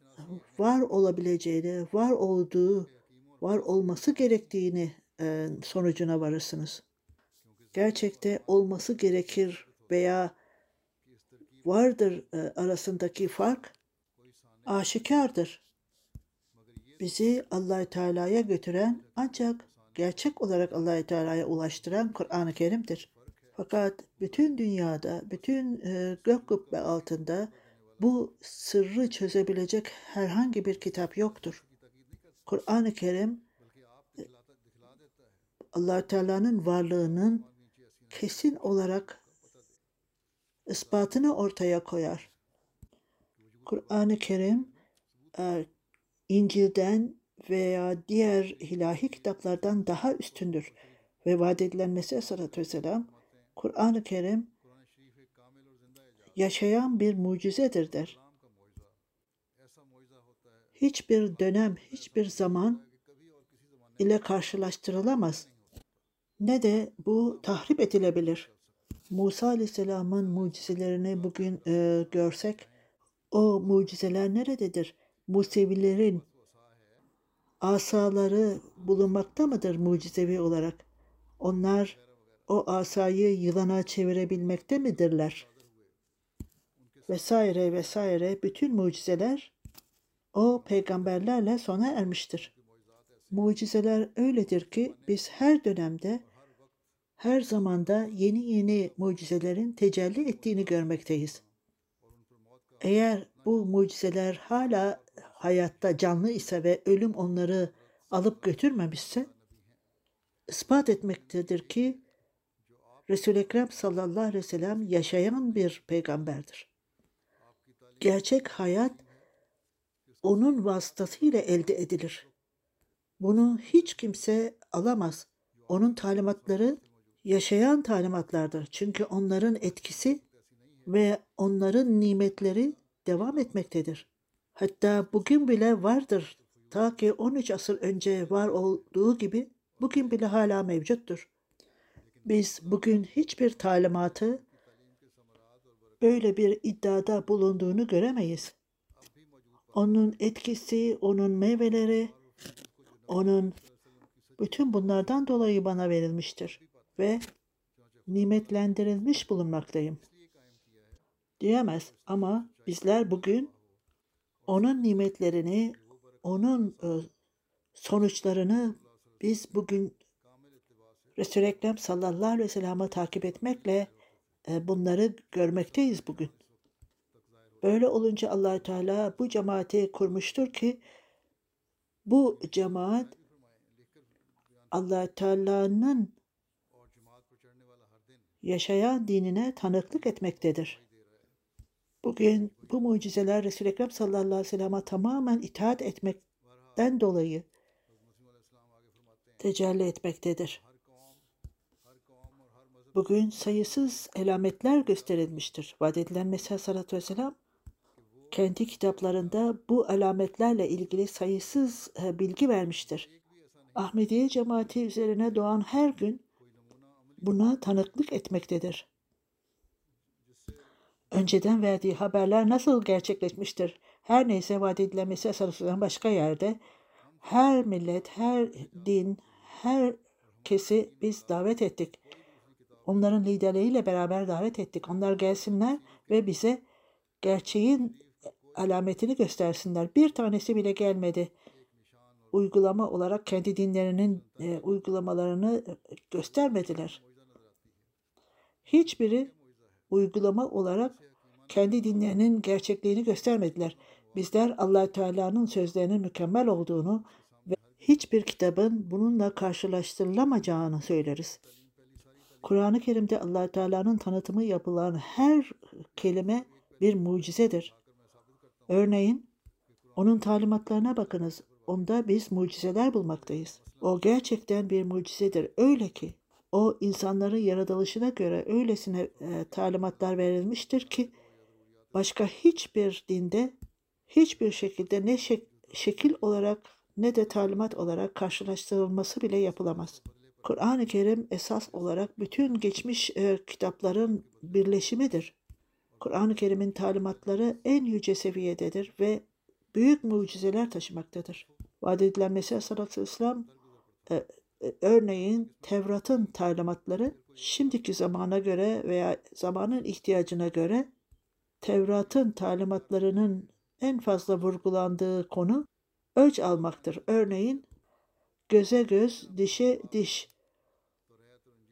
var olabileceğini, var olduğu, var olması gerektiğini e, sonucuna varırsınız. Gerçekte olması gerekir veya vardır e, arasındaki fark aşikardır. Bizi Allah Teala'ya götüren ancak gerçek olarak Allah Teala'ya ulaştıran Kur'an-ı Kerim'dir. Fakat bütün dünyada, bütün e, gök kubbe altında bu sırrı çözebilecek herhangi bir kitap yoktur. Kur'an-ı Kerim allah Teala'nın varlığının kesin olarak ispatını ortaya koyar. Kur'an-ı Kerim e, İncil'den veya diğer ilahi kitaplardan daha üstündür. Ve vaat edilen Mesih Aleyhisselatü Vesselam Kur'an-ı Kerim yaşayan bir mucizedir der. Hiçbir dönem, hiçbir zaman ile karşılaştırılamaz. Ne de bu tahrip edilebilir. Musa Aleyhisselam'ın mucizelerini bugün e, görsek, o mucizeler nerededir? Musevilerin asaları bulunmakta mıdır mucizevi olarak? Onlar o asayı yılana çevirebilmekte midirler? Vesaire vesaire bütün mucizeler o peygamberlerle sona ermiştir. Mucizeler öyledir ki biz her dönemde, her zamanda yeni yeni mucizelerin tecelli ettiğini görmekteyiz. Eğer bu mucizeler hala hayatta canlı ise ve ölüm onları alıp götürmemişse, ispat etmektedir ki Resul-i Ekrem sallallahu aleyhi ve sellem yaşayan bir peygamberdir. Gerçek hayat onun vasıtasıyla elde edilir. Bunu hiç kimse alamaz. Onun talimatları yaşayan talimatlardır. Çünkü onların etkisi ve onların nimetleri devam etmektedir. Hatta bugün bile vardır. Ta ki 13 asır önce var olduğu gibi bugün bile hala mevcuttur. Biz bugün hiçbir talimatı böyle bir iddiada bulunduğunu göremeyiz. Onun etkisi, onun meyveleri, onun bütün bunlardan dolayı bana verilmiştir ve nimetlendirilmiş bulunmaktayım. Diyemez ama bizler bugün onun nimetlerini, onun e, sonuçlarını biz bugün Resul-i Ekrem sallallahu aleyhi ve sellem'i takip etmekle e, bunları görmekteyiz bugün. Böyle olunca allah Teala bu cemaati kurmuştur ki bu cemaat allah Teala'nın yaşayan dinine tanıklık etmektedir. Bugün bu mucizeler Resul-i Ekrem sallallahu aleyhi ve sellem'e tamamen itaat etmekten dolayı tecelli etmektedir. Bugün sayısız elametler gösterilmiştir. Vaat edilen Mesih sallallahu vesselam kendi kitaplarında bu alametlerle ilgili sayısız e, bilgi vermiştir. Ahmediye cemaati üzerine doğan her gün buna tanıklık etmektedir. Önceden verdiği haberler nasıl gerçekleşmiştir? Her neyse vaat edilen Mesih başka yerde her millet, her din, herkesi biz davet ettik. Onların liderleriyle beraber davet ettik. Onlar gelsinler ve bize gerçeğin alametini göstersinler. Bir tanesi bile gelmedi. Uygulama olarak kendi dinlerinin e, uygulamalarını e, göstermediler. Hiçbiri uygulama olarak kendi dinlerinin gerçekliğini göstermediler. Bizler allah Teala'nın sözlerinin mükemmel olduğunu ve hiçbir kitabın bununla karşılaştırılamayacağını söyleriz. Kur'an-ı Kerim'de allah Teala'nın tanıtımı yapılan her kelime bir mucizedir. Örneğin onun talimatlarına bakınız. Onda biz mucizeler bulmaktayız. O gerçekten bir mucizedir. Öyle ki o insanların yaratılışına göre öylesine e, talimatlar verilmiştir ki başka hiçbir dinde hiçbir şekilde ne şek şekil olarak ne de talimat olarak karşılaştırılması bile yapılamaz. Kur'an-ı Kerim esas olarak bütün geçmiş e, kitapların birleşimidir. Kur'an-ı Kerim'in talimatları en yüce seviyededir ve büyük mucizeler taşımaktadır. Vaat edilen Mesih sallallahu aleyhi e, e, örneğin Tevrat'ın talimatları şimdiki zamana göre veya zamanın ihtiyacına göre Tevrat'ın talimatlarının en fazla vurgulandığı konu ölç almaktır. Örneğin göze göz, dişe diş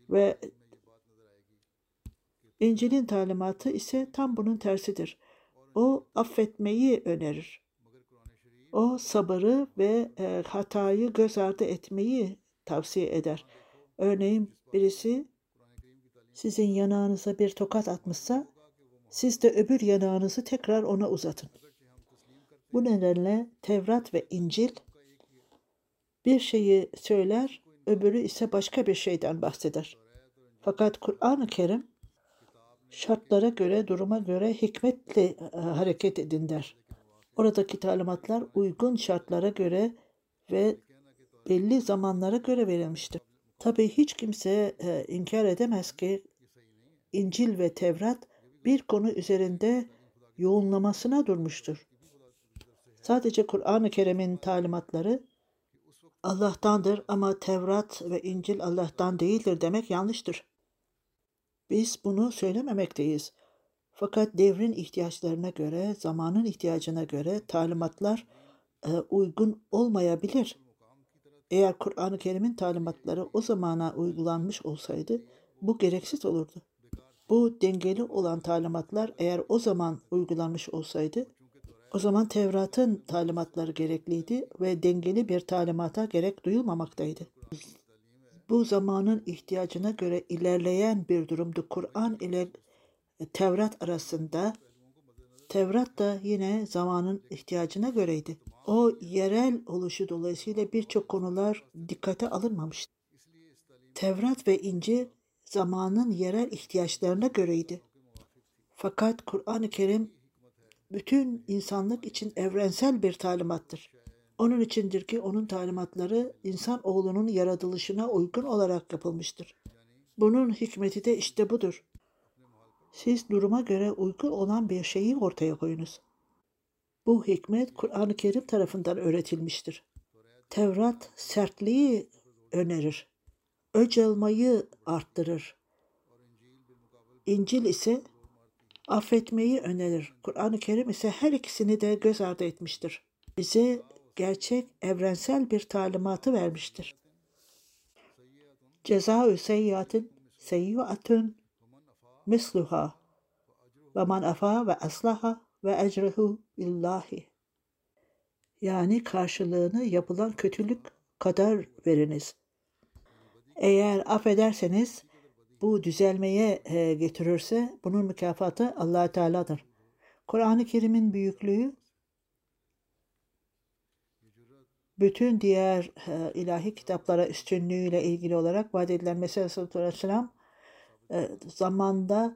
ve İncil'in talimatı ise tam bunun tersidir. O affetmeyi önerir. O sabırı ve e, hatayı göz ardı etmeyi tavsiye eder. Örneğin birisi sizin yanağınıza bir tokat atmışsa siz de öbür yanağınızı tekrar ona uzatın. Bu nedenle Tevrat ve İncil bir şeyi söyler, öbürü ise başka bir şeyden bahseder. Fakat Kur'an-ı Kerim şartlara göre, duruma göre hikmetle e, hareket edin der. Oradaki talimatlar uygun şartlara göre ve belli zamanlara göre verilmiştir. Tabii hiç kimse e, inkar edemez ki İncil ve Tevrat bir konu üzerinde yoğunlamasına durmuştur. Sadece Kur'an-ı Kerim'in talimatları Allah'tandır ama Tevrat ve İncil Allah'tan değildir demek yanlıştır. Biz bunu söylememekteyiz. Fakat devrin ihtiyaçlarına göre, zamanın ihtiyacına göre talimatlar e, uygun olmayabilir. Eğer Kur'an-ı Kerim'in talimatları o zamana uygulanmış olsaydı bu gereksiz olurdu. Bu dengeli olan talimatlar eğer o zaman uygulanmış olsaydı o zaman Tevrat'ın talimatları gerekliydi ve dengeli bir talimata gerek duyulmamaktaydı. Bu zamanın ihtiyacına göre ilerleyen bir durumdu. Kur'an ile Tevrat arasında Tevrat da yine zamanın ihtiyacına göreydi. O yerel oluşu dolayısıyla birçok konular dikkate alınmamıştı. Tevrat ve İncil zamanın yerel ihtiyaçlarına göreydi. Fakat Kur'an-ı Kerim bütün insanlık için evrensel bir talimattır. Onun içindir ki onun talimatları insan oğlunun yaratılışına uygun olarak yapılmıştır. Bunun hikmeti de işte budur. Siz duruma göre uygun olan bir şeyi ortaya koyunuz. Bu hikmet Kur'an-ı Kerim tarafından öğretilmiştir. Tevrat sertliği önerir. Öcalmayı arttırır. İncil ise affetmeyi önerir. Kur'an-ı Kerim ise her ikisini de göz ardı etmiştir. Bize gerçek evrensel bir talimatı vermiştir. Ceza-ü seyyiatin seyyiatun misluha ve man afa ve aslaha ve ecrehu billahi. Yani karşılığını yapılan kötülük kadar veriniz. Eğer affederseniz bu düzelmeye e, getirirse bunun mükafatı allah Teala'dır. Kur'an-ı Kerim'in büyüklüğü bütün diğer e, ilahi kitaplara üstünlüğüyle ilgili olarak vaat edilen Mesih Aleyhisselam e, zamanda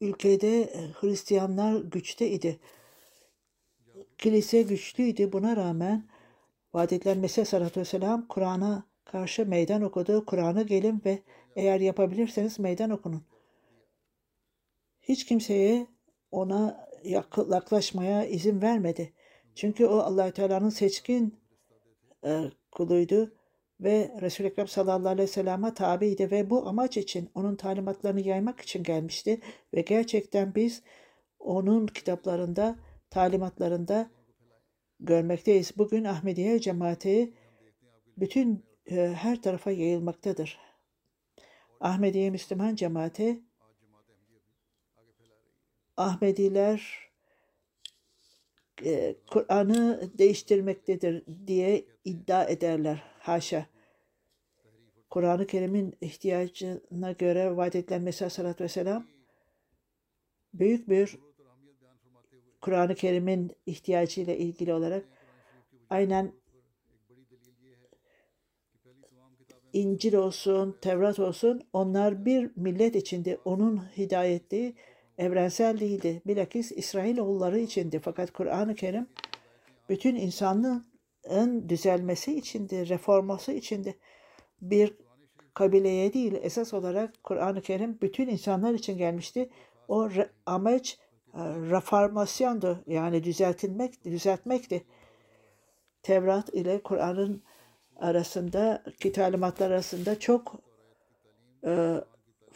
ülkede e, Hristiyanlar güçte idi. Kilise güçlüydü. Buna rağmen vaat edilen Mesih Aleyhisselam Kur'an'a karşı meydan okudu. Kur'an'a gelin ve eğer yapabilirseniz meydan okunun. Hiç kimseye ona yaklaşmaya izin vermedi. Çünkü o allah Teala'nın seçkin e, kuluydu ve Resul-i Ekrem sallallahu aleyhi ve sellem'e tabiydi ve bu amaç için onun talimatlarını yaymak için gelmişti ve gerçekten biz onun kitaplarında, talimatlarında görmekteyiz. Bugün Ahmediye cemaati bütün e, her tarafa yayılmaktadır. Ahmediye Müslüman cemaati Ahmediler e, Kur'an'ı değiştirmektedir diye iddia ederler. Haşa. Kur'an-ı Kerim'in ihtiyacına göre vaat edilen Mesih Aleyhisselatü Vesselam büyük bir Kur'an-ı Kerim'in ihtiyacıyla ilgili olarak aynen İncil olsun, Tevrat olsun onlar bir millet içinde onun hidayeti evrensel değildi. Bilakis İsrailoğulları içindi. Fakat Kur'an-ı Kerim bütün insanlığın düzelmesi içindi, reforması içindi. Bir kabileye değil, esas olarak Kur'an-ı Kerim bütün insanlar için gelmişti. O re, amaç e, reformasyondu. Yani düzeltilmek, düzeltmekti. Tevrat ile Kur'an'ın arasında, talimatlar arasında çok e,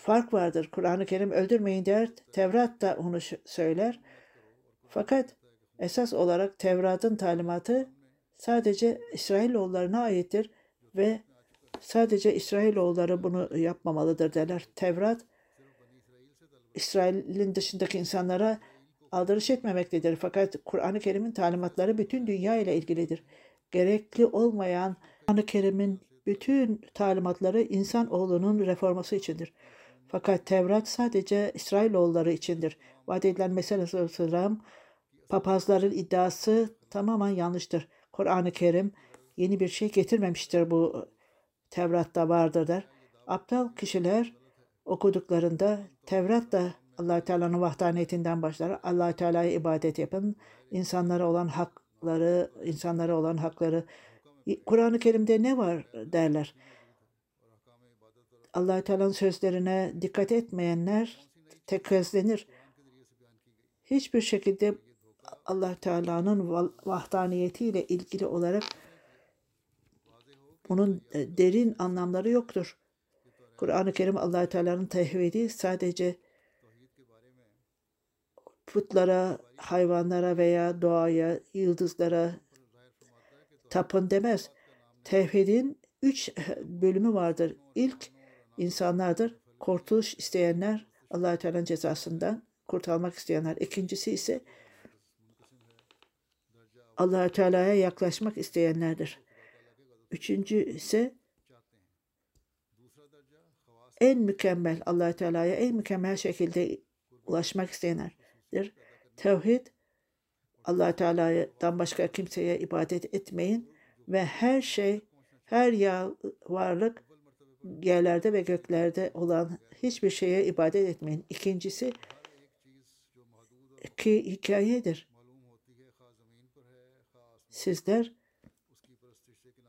fark vardır. Kur'an-ı Kerim öldürmeyin der. Tevrat da onu söyler. Fakat esas olarak Tevrat'ın talimatı sadece İsrailoğullarına aittir ve sadece İsrailoğulları bunu yapmamalıdır derler. Tevrat İsrail'in dışındaki insanlara aldırış etmemektedir. Fakat Kur'an-ı Kerim'in talimatları bütün dünya ile ilgilidir. Gerekli olmayan Kur'an-ı Kerim'in bütün talimatları insan oğlunun reforması içindir. Fakat Tevrat sadece İsrailoğulları içindir. Vaat edilen Mesih Aleyhisselam papazların iddiası tamamen yanlıştır. Kur'an-ı Kerim yeni bir şey getirmemiştir bu Tevrat'ta vardır der. Aptal kişiler okuduklarında Tevrat da allah Teala'nın vahdaniyetinden başlar. allah Teala'ya ibadet yapın. insanlara olan hakları, insanlara olan hakları. Kur'an-ı Kerim'de ne var derler. Allah Teala'nın sözlerine dikkat etmeyenler tekkezlenir. Hiçbir şekilde allah Teala'nın vahdaniyetiyle ilgili olarak onun e, derin anlamları yoktur. Kur'an-ı Kerim allah Teala'nın tevhidi sadece putlara, hayvanlara veya doğaya, yıldızlara tapın demez. Tevhidin üç bölümü vardır. İlk insanlardır. Kurtuluş isteyenler allah Teala'nın cezasından kurtulmak isteyenler. İkincisi ise allah Teala'ya yaklaşmak isteyenlerdir. Üçüncü ise en mükemmel allah Teala'ya en mükemmel şekilde ulaşmak isteyenlerdir. Tevhid allah Teala'dan başka kimseye ibadet etmeyin ve her şey, her ya varlık yerlerde ve göklerde olan hiçbir şeye ibadet etmeyin. İkincisi ki hikayedir. Sizler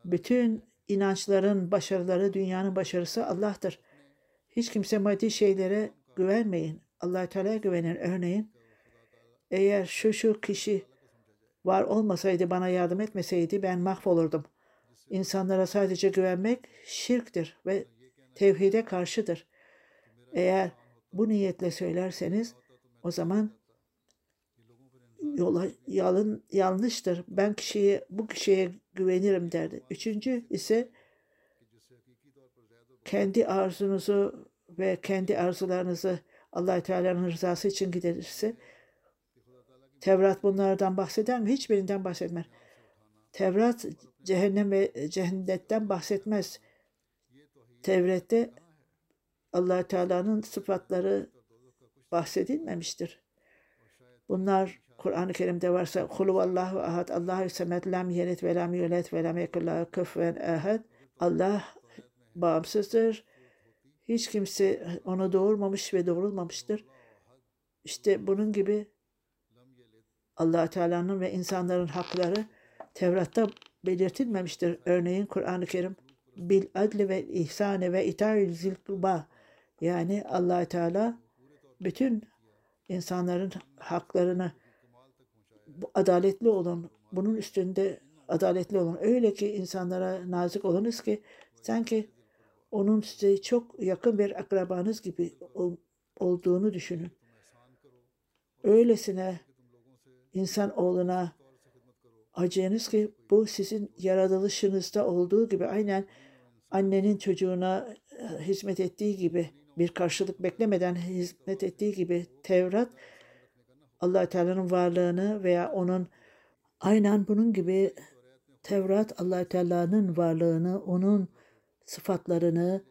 bütün inançların başarıları, dünyanın başarısı Allah'tır. Hiç kimse maddi şeylere güvenmeyin. allah Teala'ya güvenin. Örneğin eğer şu şu kişi var olmasaydı, bana yardım etmeseydi ben mahvolurdum. İnsanlara sadece güvenmek şirktir ve tevhide karşıdır. Eğer bu niyetle söylerseniz o zaman yola yalın yanlıştır. Ben kişiye bu kişiye güvenirim derdi. Üçüncü ise kendi arzunuzu ve kendi arzularınızı allah Teala'nın rızası için giderirse Tevrat bunlardan bahseder mi? Hiçbirinden bahsetmez. Tevrat cehennem ve cehennetten bahsetmez. Tevrat'te allah Teala'nın sıfatları bahsedilmemiştir. Bunlar Kur'an-ı Kerim'de varsa Allahu ahad, Allahu semed, lam yelit ve lam yulet ve lam yekullahu küfen ahad. Allah bağımsızdır. Hiç kimse onu doğurmamış ve doğrulmamıştır. İşte bunun gibi allah Teala'nın ve insanların hakları Tevrat'ta belirtilmemiştir. Örneğin Kur'an-ı Kerim bil adli ve ihsane ve ita'ül zilkuba yani allah Teala bütün insanların haklarını adaletli olun. Bunun üstünde adaletli olun. Öyle ki insanlara nazik olunuz ki sanki onun size çok yakın bir akrabanız gibi ol, olduğunu düşünün. Öylesine insan oğluna acıyınız ki bu sizin yaratılışınızda olduğu gibi aynen annenin çocuğuna e, hizmet ettiği gibi bir karşılık beklemeden hizmet ettiği gibi Tevrat allah Teala'nın varlığını veya onun aynen bunun gibi Tevrat allah Teala'nın varlığını, onun sıfatlarını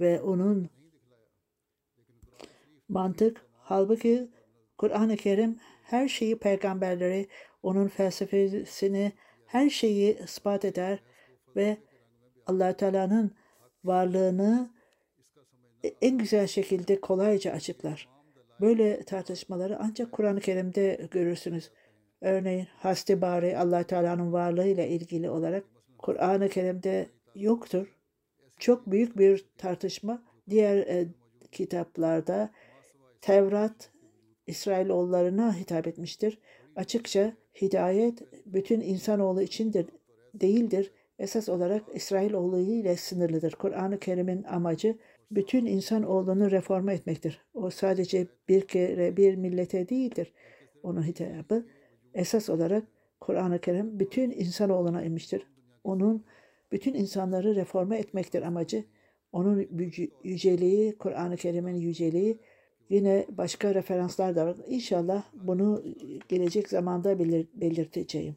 ve onun mantık halbuki Kur'an-ı Kerim her şeyi peygamberleri, onun felsefesini, her şeyi ispat eder ve allah Teala'nın varlığını en güzel şekilde kolayca açıklar. Böyle tartışmaları ancak Kur'an-ı Kerim'de görürsünüz. Örneğin hastibari allah Teala'nın varlığıyla ilgili olarak Kur'an-ı Kerim'de yoktur. Çok büyük bir tartışma diğer e, kitaplarda Tevrat İsrailoğullarına hitap etmiştir. Açıkça hidayet bütün insanoğlu içindir, değildir. Esas olarak İsrailoğlu ile sınırlıdır. Kur'an-ı Kerim'in amacı bütün insan olduğunu reforme etmektir. O sadece bir kere bir millete değildir. Onun hitabı esas olarak Kur'an-ı Kerim bütün insanoğluna inmiştir. Onun bütün insanları reforme etmektir amacı. Onun yüceliği, Kur'an-ı Kerim'in yüceliği yine başka referanslar da var. İnşallah bunu gelecek zamanda belir belirteceğim.